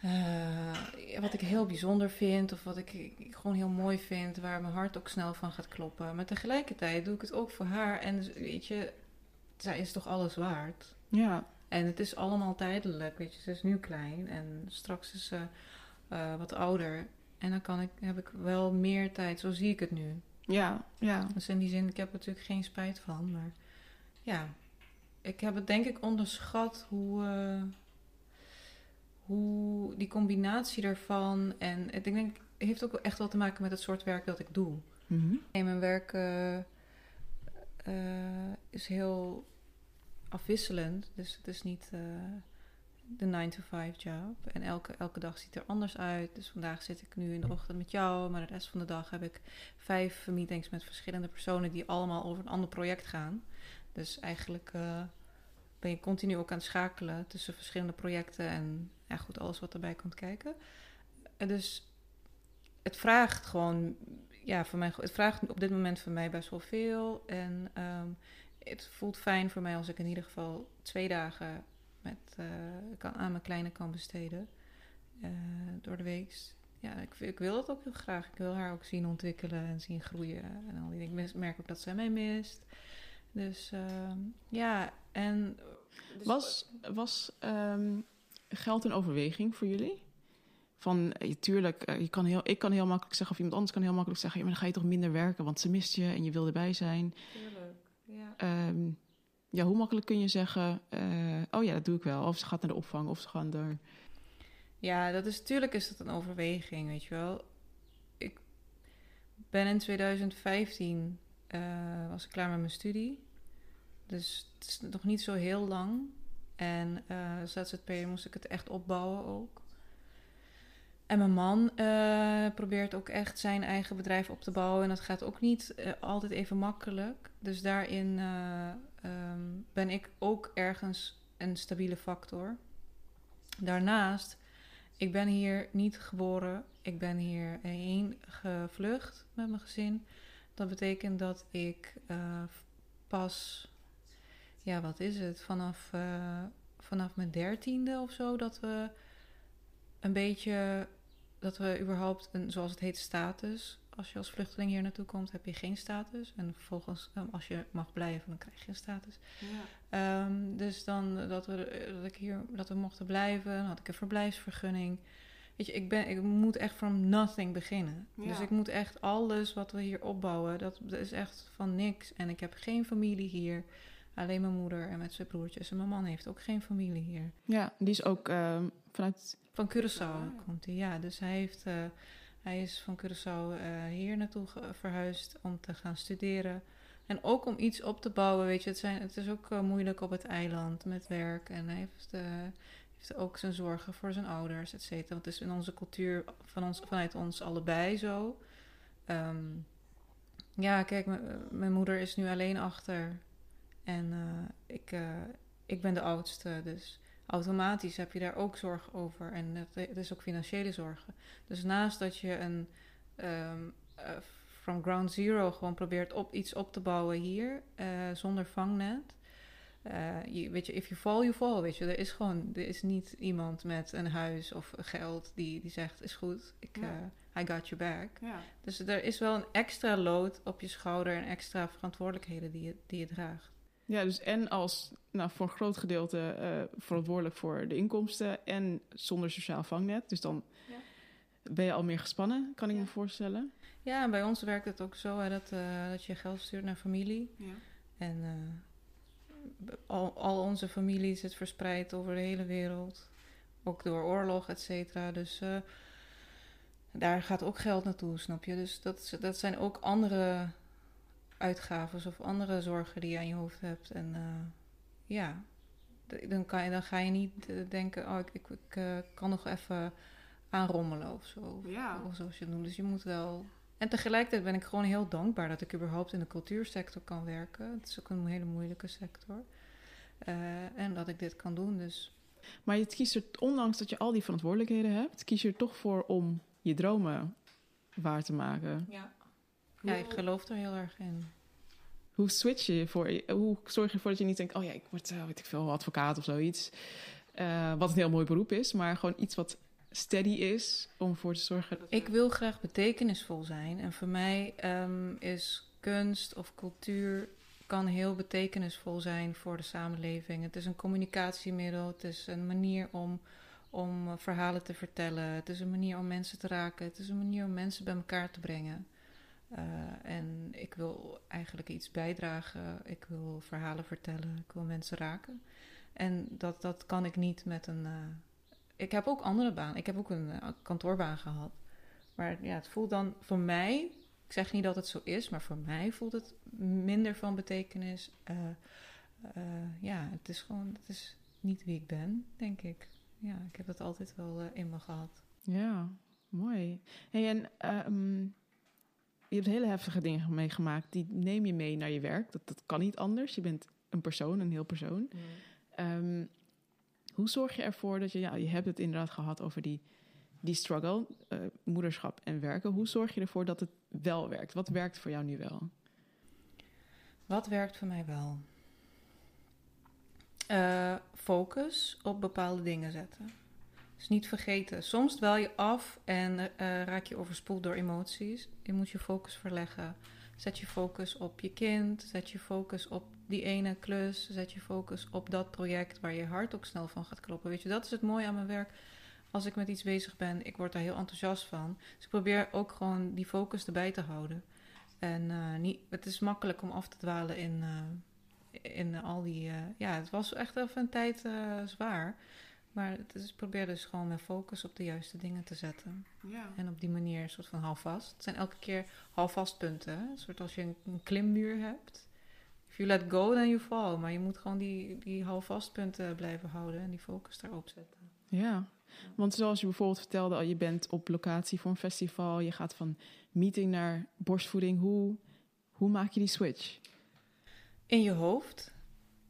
C: eh, wat ik heel bijzonder vind of wat ik, ik gewoon heel mooi vind, waar mijn hart ook snel van gaat kloppen. Maar tegelijkertijd doe ik het ook voor haar en dus, weet je, zij is toch alles waard.
A: Ja,
C: En het is allemaal tijdelijk, weet je. Ze is nu klein en straks is ze eh, wat ouder. En dan kan ik, heb ik wel meer tijd, zo zie ik het nu.
A: ja, ja.
C: Dus in die zin, ik heb er natuurlijk geen spijt van. Maar ja, ik heb het denk ik onderschat hoe, eh, hoe die combinatie daarvan. En ik denk, het heeft ook echt wel te maken met het soort werk dat ik doe.
A: Mhm.
C: En mijn werk eh, eh, is heel afwisselend. Dus het is niet eh, de 9-to-5 job. En elke, elke dag ziet er anders uit. Dus vandaag zit ik nu in de ochtend met jou. Maar de rest van de dag heb ik vijf meetings met verschillende personen... die allemaal over een ander project gaan. Dus eigenlijk eh, ben je continu ook aan het schakelen... tussen verschillende projecten en ja, goed, alles wat erbij komt kijken. En dus het vraagt gewoon ja, voor mij, het vraagt op dit moment voor mij best wel veel. En ehm, het voelt fijn voor mij als ik in ieder geval twee dagen met, eh, kan, aan mijn kleine kan besteden. eh, door de week. Ja, ik, ik wil dat ook heel graag. Ik wil haar ook zien ontwikkelen en zien groeien. En al die dingen. Ik merk ook dat zij mij mist. Dus ehm, ja, en...
A: Was, was ehm, geld een overweging voor jullie? Van, eh, tuurlijk, eh, je kan heel, ik kan heel makkelijk zeggen... of iemand anders kan heel makkelijk zeggen... Ja, maar dan ga je toch minder werken, want ze mist je en je wil erbij zijn.
C: Tuurlijk, ja.
A: Ehm, ja, hoe makkelijk kun je zeggen... eh, oh ja, dat doe ik wel. Of ze gaat naar de opvang, of ze gaan er...
C: Ja, dat is natuurlijk is dat een overweging, weet je wel. Ik ben in 2015 eh, was ik klaar met mijn studie. Dus het is nog niet zo heel lang. En als ZZP'er moest ik het echt opbouwen ook. En mijn man eh, probeert ook echt zijn eigen bedrijf op te bouwen. En dat gaat ook niet eh, altijd even makkelijk. Dus daarin eh, ehm, ben ik ook ergens een stabiele factor. Daarnaast ik ben hier niet geboren. Ik ben hierheen gevlucht met mijn gezin. Dat betekent dat ik pas, ja, wat is het, vanaf, vanaf mijn dertiende of zo, dat we een beetje, dat we überhaupt een, zoals het heet, status. Als je als vluchteling hier naartoe komt, heb je geen status. En vervolgens, eh, als je mag blijven, dan krijg je een status. Ehm, dus dan dat we, dat, ik hier, dat we mochten blijven, dan had ik een verblijfsvergunning. Weet je, ik, ben, ik moet echt from nothing beginnen.
A: Ja.
C: Dus ik moet echt alles wat we hier opbouwen, dat, dat is echt van niks. En ik heb geen familie hier. Alleen mijn moeder en met zijn broertjes. En mijn man heeft ook geen familie hier.
A: Ja, die is ook ehm, vanuit...
C: Van Curaçao
A: Ah.
C: komt hij, ja. Dus hij, heeft, eh, hij is van Curaçao eh, hier naartoe verhuisd om te gaan studeren. En ook om iets op te bouwen, weet je. Het, zijn, het is ook eh, moeilijk op het eiland met werk. En hij heeft, heeft ook zijn zorgen voor zijn ouders, et cetera. Want het is in onze cultuur van ons, vanuit ons allebei zo. Ehm, ja, kijk, mijn moeder is nu alleen achter. En eh, ik, eh, ik ben de oudste, dus automatisch heb je daar ook zorg over. En het, is ook financiële zorgen. Dus naast dat je een ehm, eh, from ground zero gewoon probeert op iets op te bouwen hier, zonder vangnet. je, weet je, if you fall, you fall. Weet je, er is gewoon, er is niet iemand met een huis of geld die, die zegt: is goed, ik,
A: Ja.
C: I got your back.
A: Ja.
C: Dus er is wel een extra load op je schouder en extra verantwoordelijkheden die je, die je draagt.
A: Ja, dus en als nou, voor een groot gedeelte eh, verantwoordelijk voor de inkomsten en zonder sociaal vangnet. Dus dan
C: Ja.
A: ben je al meer gespannen, kan ik
C: Ja.
A: me voorstellen.
C: Ja, en bij ons werkt het ook zo hè, dat, eh, dat je geld stuurt naar familie.
A: Ja.
C: En al, al onze familie zit verspreid over de hele wereld. Ook door oorlog, et cetera. Dus eh, daar gaat ook geld naartoe, snap je? Dus dat, dat zijn ook andere uitgaven of andere zorgen die je aan je hoofd hebt. En eh, ja, dan, kan je, dan ga je niet eh, denken, oh, ik, ik, ik eh, kan nog even aanrommelen of zo.
A: Ja.
C: Of zoals je het noemt. Dus je moet wel... En tegelijkertijd ben ik gewoon heel dankbaar dat ik überhaupt in de cultuursector kan werken. Het is ook een hele moeilijke sector. En dat ik dit kan doen, dus...
A: Maar je kiest er, ondanks dat je al die verantwoordelijkheden hebt, kies je er toch voor om je dromen waar te maken.
C: Ja. Ja, ik geloof er heel erg in.
A: Hoe switch je voor? Hoe zorg je ervoor dat je niet denkt, oh ja, ik word, eh, weet ik veel, advocaat of zoiets. Eh, wat een heel mooi beroep is, maar gewoon iets wat steady is om voor te zorgen. Dat
C: Ik wil graag betekenisvol zijn. En voor mij ehm, is kunst of cultuur kan heel betekenisvol zijn voor de samenleving. Het is een communicatiemiddel. Het is een manier om, om eh, verhalen te vertellen. Het is een manier om mensen te raken. Het is een manier om mensen bij elkaar te brengen. Eh, en ik wil eigenlijk iets bijdragen. Ik wil verhalen vertellen. Ik wil mensen raken. En dat, dat kan ik niet met een. eh, ik heb ook andere baan. Ik heb ook een eh, kantoorbaan gehad. Maar ja, het voelt dan voor mij. Ik zeg niet dat het zo is, maar voor mij voelt het minder van betekenis. Ja, het is gewoon. Het is niet wie ik ben, denk ik. Ja, ik heb het altijd wel in me gehad.
A: Ja, mooi. Hey, en ehm, je hebt hele heftige dingen meegemaakt. Die neem je mee naar je werk. Dat, dat kan niet anders. Je bent een persoon, een heel persoon. Ehm, hoe zorg je ervoor dat je, ja, je hebt het inderdaad gehad over die, die struggle, eh, moederschap en werken. Hoe zorg je ervoor dat het wel werkt? Wat werkt voor jou nu wel?
C: Wat werkt voor mij wel? Eh, focus op bepaalde dingen zetten. Dus niet vergeten. Soms dwaal je af en eh, raak je overspoeld door emoties. Je moet je focus verleggen. Zet je focus op je kind. Zet je focus op die ene klus. Zet je focus op dat project waar je hart ook snel van gaat kloppen. Weet je, dat is het mooie aan mijn werk. Als ik met iets bezig ben, ik word daar heel enthousiast van. Dus ik probeer ook gewoon die focus erbij te houden. En eh, niet, het is makkelijk om af te dwalen in, eh, in al die. eh, ja, het was echt even een tijd eh, zwaar. Maar het is, ik probeer dus gewoon mijn focus op de juiste dingen te zetten.
A: Ja.
C: En op die manier een soort van houvast. Het zijn elke keer houvastpunten. Hè? Een soort als je een, een klimmuur hebt. If you let go, then you fall. Maar je moet gewoon die, die houvastpunten blijven houden en die focus daarop zetten.
A: Ja, want zoals je bijvoorbeeld vertelde, al je bent op locatie voor een festival, je gaat van meeting naar borstvoeding. Hoe, hoe maak je die switch?
C: In je hoofd.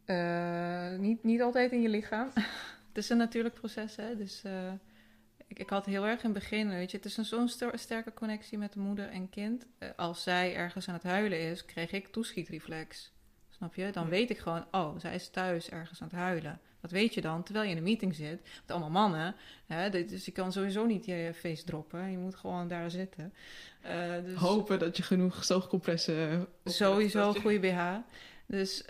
C: Eh, niet, niet altijd in je lichaam. het is een natuurlijk proces, hè. Dus eh, ik, ik had heel erg in het begin, weet je... Het is een zo'n ster- sterke connectie met de moeder en kind. Eh, als zij ergens aan het huilen is, kreeg ik toeschietreflex. Snap je? Dan
A: Ja.
C: weet ik gewoon, oh, zij is thuis ergens aan het huilen. Dat weet je dan, terwijl je in een meeting zit. Met allemaal mannen. Hè? Dus je kan sowieso niet je face droppen. Je moet gewoon daar zitten. Eh, dus...
A: Hopen dat je genoeg zoogcompressen...
C: Sowieso een goede BH. Dus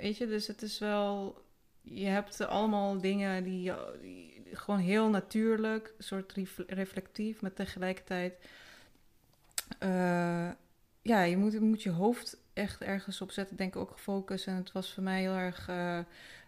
C: weet je, dus het is wel. Je hebt allemaal dingen die, gewoon heel natuurlijk, soort ref- reflectief, maar tegelijkertijd. eh, ja, je moet, moet je hoofd echt ergens op zetten, denk ik ook gefocust. En het was voor mij heel erg eh,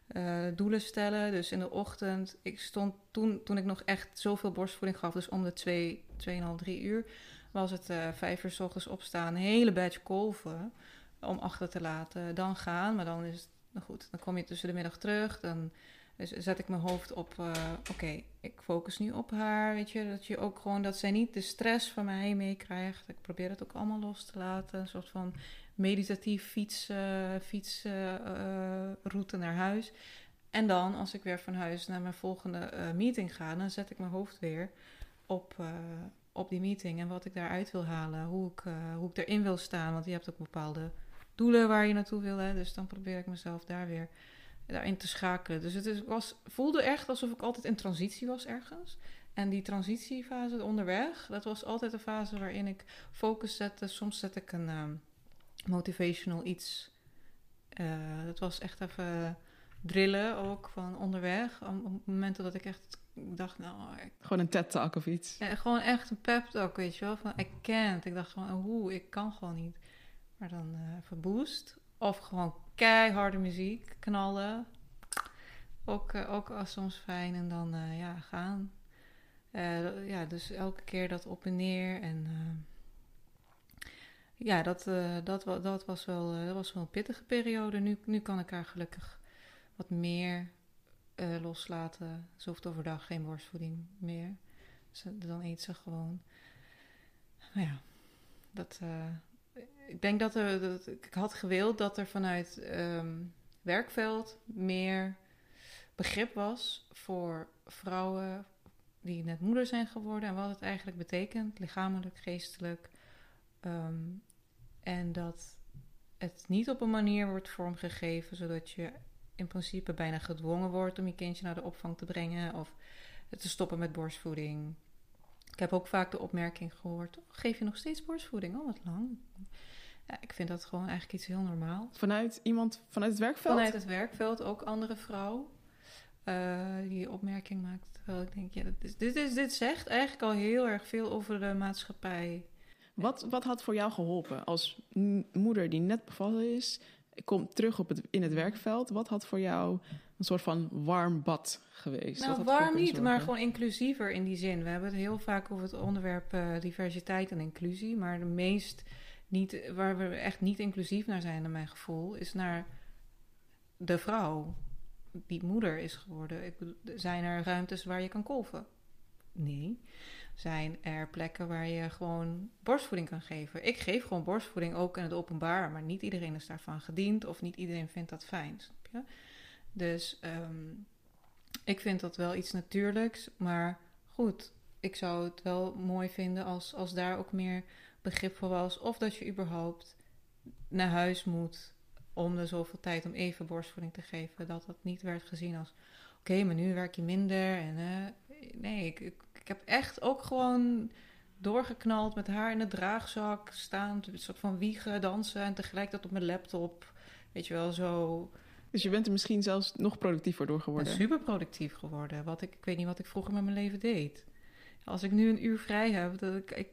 C: eh, doelen stellen. Dus in de ochtend, ik stond toen, toen ik nog echt zoveel borstvoeding gaf, dus om de twee, 2,5, 3 uur, was het vijf uur s ochtends opstaan, een hele batch kolven om achter te laten, dan gaan. Maar dan is het, goed, dan kom je tussen de middag terug, dan zet ik mijn hoofd op, eh, oké, ik focus nu op haar, weet je, dat je ook gewoon, dat zij niet de stress van mij meekrijgt. Ik probeer het ook allemaal los te laten, een soort van meditatief fiets, eh, fietsroute naar huis. En dan, als ik weer van huis naar mijn volgende meeting ga, dan zet ik mijn hoofd weer op, op die meeting en wat ik daaruit wil halen, hoe ik, hoe ik erin wil staan. Want je hebt ook bepaalde doelen waar je naartoe wil. Hè? Dus dan probeer ik mezelf daar weer daarin te schakelen. Dus het is, was, voelde echt alsof ik altijd in transitie was ergens. En die transitiefase onderweg, dat was altijd een fase waarin ik focus zette. Soms zet ik een ehm, motivational iets. Eh, dat was echt even drillen ook van onderweg. Op, momenten dat ik echt dacht, nou, ik
A: Gewoon een TED-talk of iets.
C: ja, gewoon echt een pep talk, weet je wel. Van, I can't. Ik dacht gewoon, hoe, ik kan gewoon niet. Maar dan even boost. Of gewoon keiharde muziek knallen. Ook, eh, ook soms fijn en dan eh, ja, gaan. Ja, dus elke keer dat op en neer. En ja, dat, dat, dat, was wel, dat was wel een pittige periode. Nu, nu kan ik haar gelukkig wat meer loslaten. Ze hoeft overdag geen borstvoeding meer. Dan eet ze gewoon. Ja, dat, ik denk dat er. Dat, ik had gewild dat er vanuit ehm, werkveld meer begrip was voor vrouwen die net moeder zijn geworden en wat het eigenlijk betekent, lichamelijk, geestelijk. Ehm, en dat het niet op een manier wordt vormgegeven zodat je in principe bijna gedwongen wordt om je kindje naar de opvang te brengen of te stoppen met borstvoeding. Ik heb ook vaak de opmerking gehoord: "Oh, geef je nog steeds borstvoeding? Oh, wat lang. Ja, ik vind dat gewoon eigenlijk iets heel normaal.
A: Vanuit iemand vanuit het werkveld?
C: Vanuit het werkveld ook andere vrouw eh, die opmerking maakt. Terwijl ik denk, ja, dit, is, dit, is, dit zegt eigenlijk al heel erg veel over de maatschappij.
A: Wat, wat had voor jou geholpen als moeder die net bevallen is, komt terug op het, in het werkveld? Wat had voor jou een soort van warm bad geweest?
C: Nou, warm niet, maar gewoon inclusiever in die zin. We hebben het heel vaak over het onderwerp eh, diversiteit en inclusie. Maar de meest niet, waar we echt niet inclusief naar zijn, naar mijn gevoel, is naar de vrouw die moeder is geworden. Ik zijn er ruimtes waar je kan kolven? Nee. Zijn er plekken waar je gewoon borstvoeding kan geven? Ik geef gewoon borstvoeding ook in het openbaar, maar niet iedereen is daarvan gediend of niet iedereen vindt dat fijn. Snap je? Dus ehm, ik vind dat wel iets natuurlijks, maar goed, ik zou het wel mooi vinden als, als daar ook meer begrip voor was. Of dat je überhaupt naar huis moet om de zoveel tijd om even borstvoeding te geven. Dat dat niet werd gezien als, oké, maar nu werk je minder. En, eh, nee, ik, ik, ik heb echt ook gewoon doorgeknald met haar in de draagzak staan. Een soort van wiegen, dansen en tegelijkertijd op mijn laptop. Weet je wel, zo
A: Dus je bent er misschien zelfs nog productiever door geworden.
C: super productief geworden. Wat ik, ik weet niet wat ik vroeger met mijn leven deed. Als ik nu een uur vrij heb, dat ik, ik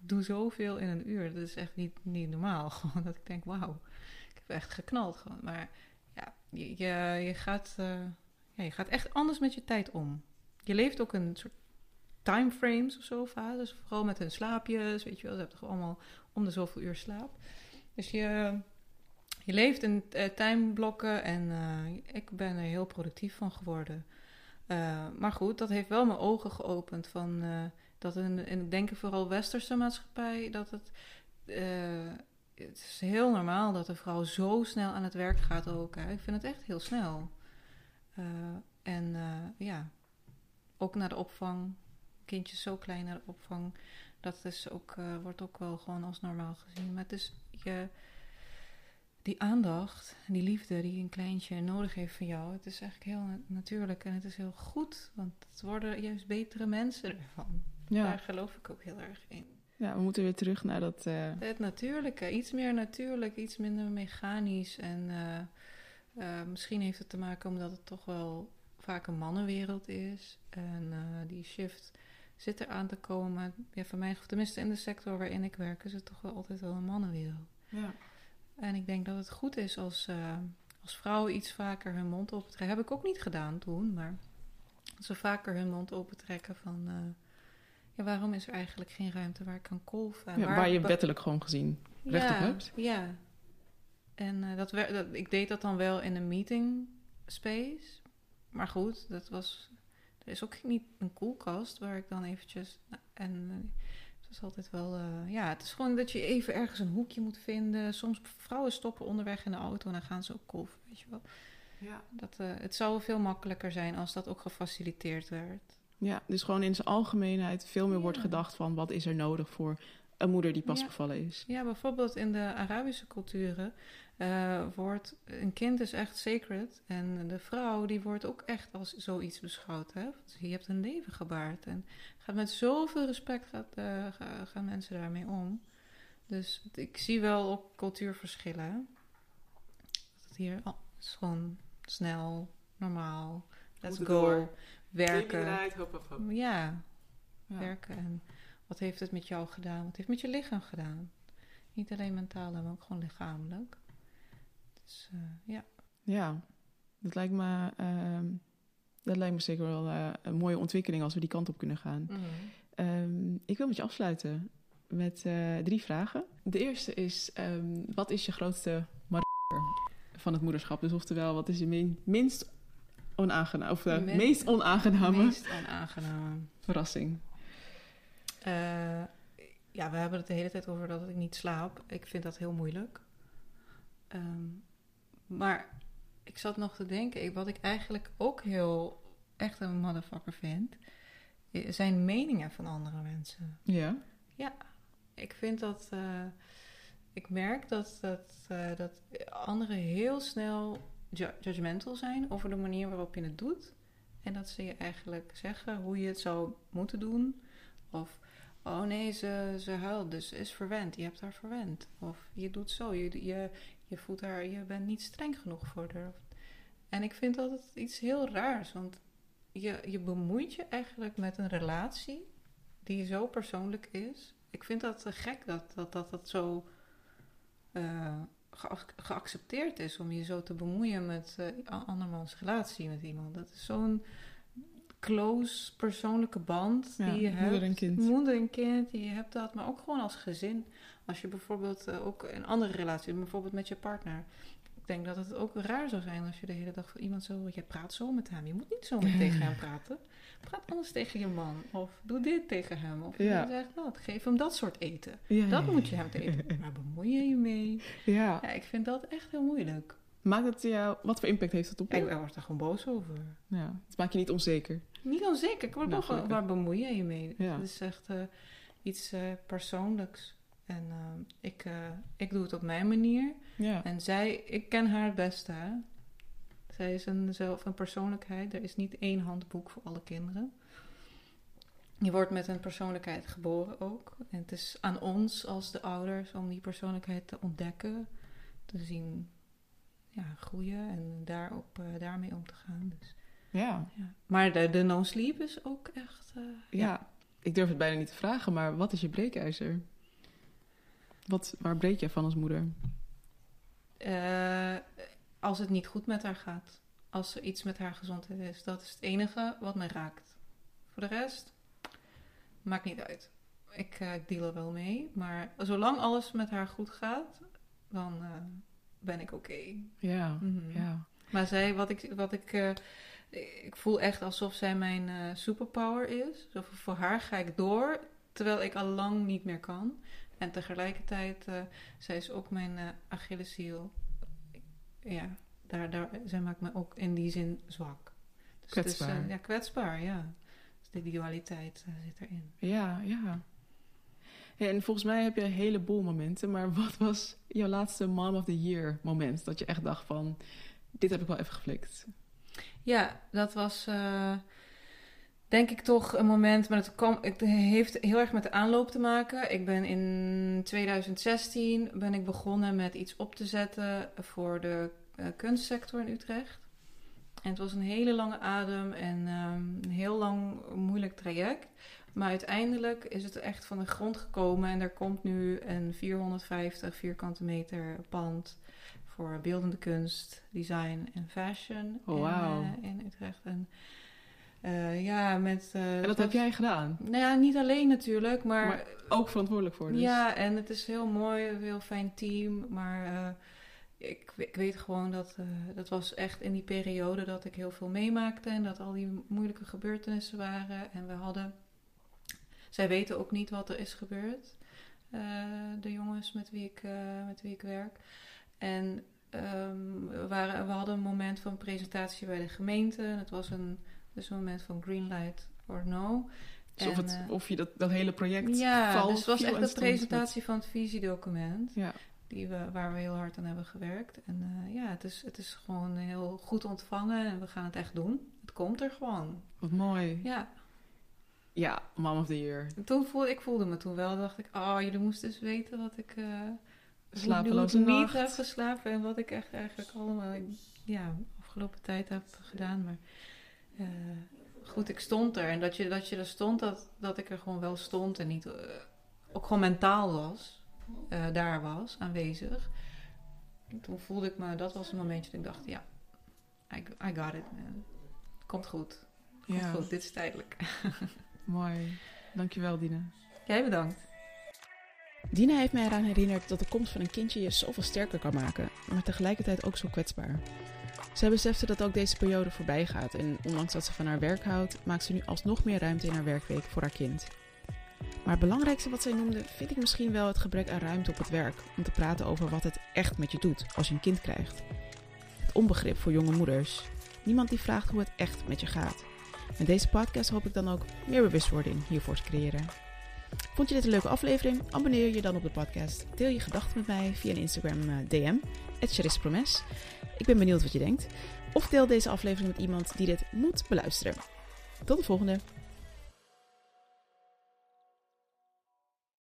C: doe zoveel in een uur. Dat is echt niet, niet normaal. Gewoon dat ik denk, wauw, ik heb echt geknald. Gewoon. Maar ja, je, je, gaat, eh, ja, je gaat echt anders met je tijd om. Je leeft ook een soort timeframes of zo, fases. Vooral met hun slaapjes, weet je wel. Ze hebben toch allemaal om de zoveel uur slaap. Dus je, je leeft in eh, timeblokken en eh, ik ben er heel productief van geworden. Maar goed, dat heeft wel mijn ogen geopend van dat in, in ik denk vooral westerse maatschappij dat het eh, het is heel normaal dat een vrouw zo snel aan het werk gaat ook. Hè. Ik vind het echt heel snel. Eh, en eh, ja, ook naar de opvang. Kindjes zo klein naar de opvang. Dat is ook, wordt ook wel gewoon als normaal gezien. Maar het is je, die aandacht die liefde die een kleintje nodig heeft van jou. Het is eigenlijk heel na- natuurlijk en het is heel goed. Want het worden juist betere mensen ervan. Daar
A: Ja.
C: geloof ik ook heel erg in.
A: ja, we moeten weer terug naar dat... eh,
C: Het natuurlijke, iets meer natuurlijk, iets minder mechanisch. En eh, eh, misschien heeft het te maken omdat het toch wel vaak een mannenwereld is. En die shift zit er aan te komen. Maar ja, voor mij, tenminste in de sector waarin ik werk, is het toch wel altijd wel een mannenwereld.
A: ja.
C: En ik denk dat het goed is als, als vrouwen iets vaker hun mond opentrekken. Heb ik ook niet gedaan toen, maar als ze vaker hun mond opentrekken van... ja, waarom is er eigenlijk geen ruimte waar ik kan kolven? En
A: Ja, waar je wettelijk gewoon gezien recht op hebt.
C: Ja. En eh, dat, ik deed dat dan wel in een meeting space. Maar goed, dat was... Er is ook niet een koelkast waar ik dan eventjes... En eh, het is altijd wel... eh, ja, het is gewoon dat je even ergens een hoekje moet vinden. Soms vrouwen stoppen onderweg in de auto en dan gaan ze ook kolven, weet je wel.
A: Ja.
C: Dat, eh, het zou veel makkelijker zijn als dat ook gefaciliteerd werd.
A: Ja, dus gewoon in zijn algemeenheid veel meer wordt gedacht van... wat is er nodig voor een moeder die pas
C: Ja.
A: bevallen is.
C: Ja, bijvoorbeeld in de Arabische culturen eh, wordt een kind is echt sacred en de vrouw die wordt ook echt als zoiets beschouwd. Hè? Want je hebt een leven gebaard en gaat met zoveel respect gaat, eh, ga- gaan mensen daarmee om. Dus ik zie wel ook cultuurverschillen. Dat het hier oh, is gewoon snel, normaal, let's go,
A: door.
C: Werken.
A: hop, hop,
C: Ja,
A: Ja.
C: werken. En wat heeft het met jou gedaan? Wat heeft het met je lichaam gedaan? Niet alleen mentaal, maar ook gewoon lichamelijk. Dus eh, ja.
A: Ja, dat lijkt me, ehm, dat lijkt me zeker wel eh, een mooie ontwikkeling als we die kant op kunnen gaan. Ehm, ik wil met je afsluiten met eh, drie vragen. De eerste is, ehm, wat is je grootste markeer van het moederschap? Dus oftewel, wat is je min- minst onaangename, of de meest onaangename
C: Meest onaangename.
A: verrassing?
C: Eh, ja, we hebben het de hele tijd over dat ik niet slaap. Ik vind dat heel moeilijk. Ehm, maar ik zat nog te denken, ik- wat ik eigenlijk ook heel echt een motherfucker vind, zijn meningen van andere mensen.
A: Ja.
C: Ik vind dat. eh, ik merk dat, dat, eh, dat anderen heel snel judgmental zijn over de manier waarop je het doet. En dat ze je eigenlijk zeggen hoe je het zou moeten doen. Of, oh nee, ze, ze huilt, dus is verwend. Je hebt haar verwend. Of je doet zo, je, je, je voelt haar, je bent niet streng genoeg voor haar. En ik vind het iets heel raars, want je, je bemoeit je eigenlijk met een relatie die zo persoonlijk is. Ik vind dat gek dat dat, dat, dat zo eh, geaccepteerd is om je zo te bemoeien met a- andermans relatie met iemand. Dat is zo'n close persoonlijke band
A: Ja,
C: die je hebt.
A: moeder en kind.
C: Moeder en kind, die je hebt dat, maar ook gewoon als gezin. Als je bijvoorbeeld eh, ook een andere relatie, bijvoorbeeld met je partner. Ik denk dat het ook raar zou zijn als je de hele dag voor iemand zo... Je praat zo met hem. Je moet niet zo met tegen hem praten. Praat anders tegen je man. Of doe dit tegen hem. Of
A: Ja.
C: zeg dat. Geef hem dat soort eten.
A: Ja,
C: Dat
A: ja,
C: moet je hem te eten. Maar bemoei je je mee?
A: Ja.
C: Ja, ik vind dat echt heel moeilijk.
A: Maakt het jou, wat voor impact heeft het op
C: Ik
A: je?
C: word er gewoon boos over.
A: Ja. Het maakt je niet onzeker.
C: Niet onzeker. Ik word
A: Nou,
C: waar bemoei je je mee? Het is echt eh, iets eh, persoonlijks. En eh, ik, eh, ik doe het op mijn manier.
A: Ja.
C: En zij, ik ken haar het beste. Hè? Zij is een, zelf een persoonlijkheid. Er is niet één handboek voor alle kinderen. Je wordt met een persoonlijkheid geboren ook. En het is aan ons als de ouders om die persoonlijkheid te ontdekken, te zien ja, groeien en daarop, eh, daarmee om te gaan. Dus,
A: Ja.
C: ja. Maar de, de no-sleep is ook echt. eh,
A: ja. Ik durf het bijna niet te vragen, maar wat is je breekijzer? Wat, waar breek je van als moeder?
C: Eh, als het niet goed met haar gaat. Als er iets met haar gezondheid is. Dat is het enige wat mij raakt. Voor de rest, maakt niet uit. Ik, eh, ik deal er wel mee. Maar zolang alles met haar goed gaat, dan eh, ben ik oké.
A: Ja.
C: Mhm.
A: Ja.
C: Maar zij, wat ik, wat ik, ik voel echt alsof zij mijn superpower is. Zo voor haar ga ik door, terwijl ik al lang niet meer kan. En tegelijkertijd, eh zij is ook mijn eh Achilleshiel. Ja, daar, daar, zij maakt me ook in die zin zwak. Dus het is, eh,
A: Kwetsbaar.
C: ja, kwetsbaar, ja. Dus die dualiteit zit erin.
A: Ja, ja. Ja, en volgens mij heb je een heleboel momenten, maar wat was jouw laatste Mom of the Year moment? Dat je echt dacht van, dit heb ik wel even geflikt.
C: Ja, dat was denk ik toch een moment, maar het, kwam, het heeft heel erg met de aanloop te maken. Ik ben in 2016 ben ik begonnen met iets op te zetten voor de eh, kunstsector in Utrecht. En het was een hele lange adem en ehm, een heel lang moeilijk traject. Maar uiteindelijk is het echt van de grond gekomen en er komt nu een 450 vierkante meter pand voor beeldende kunst, design en fashion
A: Oh,
C: in, eh, in Utrecht. En eh, ja, met... eh,
A: En dat heb jij gedaan.
C: Nou ja, niet alleen natuurlijk, maar...
A: Maar ook verantwoordelijk voor. Dus.
C: Ja, en het is heel mooi, een heel fijn team. Maar eh, ik, ik weet gewoon dat dat was echt in die periode dat ik heel veel meemaakte. En dat al die moeilijke gebeurtenissen waren. En we hadden... Zij weten ook niet wat er is gebeurd. de jongens met wie ik, met wie ik werk. En ehm, we, waren, we hadden een moment van presentatie bij de gemeente. En het was een, dus een moment van green light or no.
A: Dus of, het,
C: eh,
A: of je dat, dat hele project
C: ja, dus het was echt de
A: met-
C: presentatie van het visiedocument.
A: Ja.
C: Die we, waar we heel hard aan hebben gewerkt. En eh, ja, het is, het is gewoon heel goed ontvangen en we gaan het echt doen. Het komt er gewoon.
A: Wat mooi.
C: Ja,
A: Ja, Mom of the Year.
C: en toen voelde ik voelde me toen wel. dacht ik, oh, jullie moesten eens weten wat ik hoe-
A: Slapeloze
C: niet
A: nacht.
C: heb geslapen. En wat ik echt eigenlijk allemaal ja, afgelopen tijd heb gedaan. Maar eh, goed, ik stond er. En dat je, dat je er stond, dat, dat ik er gewoon wel stond. En niet, eh, ook gewoon mentaal was. eh, daar was, aanwezig. toen voelde ik me, dat was een momentje dat ik dacht, ja, I, I got it man. Komt goed. Komt
A: Ja,
C: goed, dit is tijdelijk.
A: mooi. Dankjewel, Dina.
C: Jij bedankt.
A: Dina heeft mij eraan herinnerd dat de komst van een kindje je zoveel sterker kan maken, maar tegelijkertijd ook zo kwetsbaar. Zij besefte dat ook deze periode voorbij gaat en ondanks dat ze van haar werk houdt, maakt ze nu alsnog meer ruimte in haar werkweek voor haar kind. Maar het belangrijkste wat zij noemde vind ik misschien wel het gebrek aan ruimte op het werk om te praten over wat het echt met je doet als je een kind krijgt. Het onbegrip voor jonge moeders. Niemand die vraagt hoe het echt met je gaat. Met deze podcast hoop ik dan ook meer bewustwording hiervoor te creëren. Vond je dit een leuke aflevering? Abonneer je dan op de podcast. Deel je gedachten met mij via een Instagram eh, DM, @charispromes. Ik ben benieuwd wat je denkt. Of deel deze aflevering met iemand die dit moet beluisteren. Tot de volgende!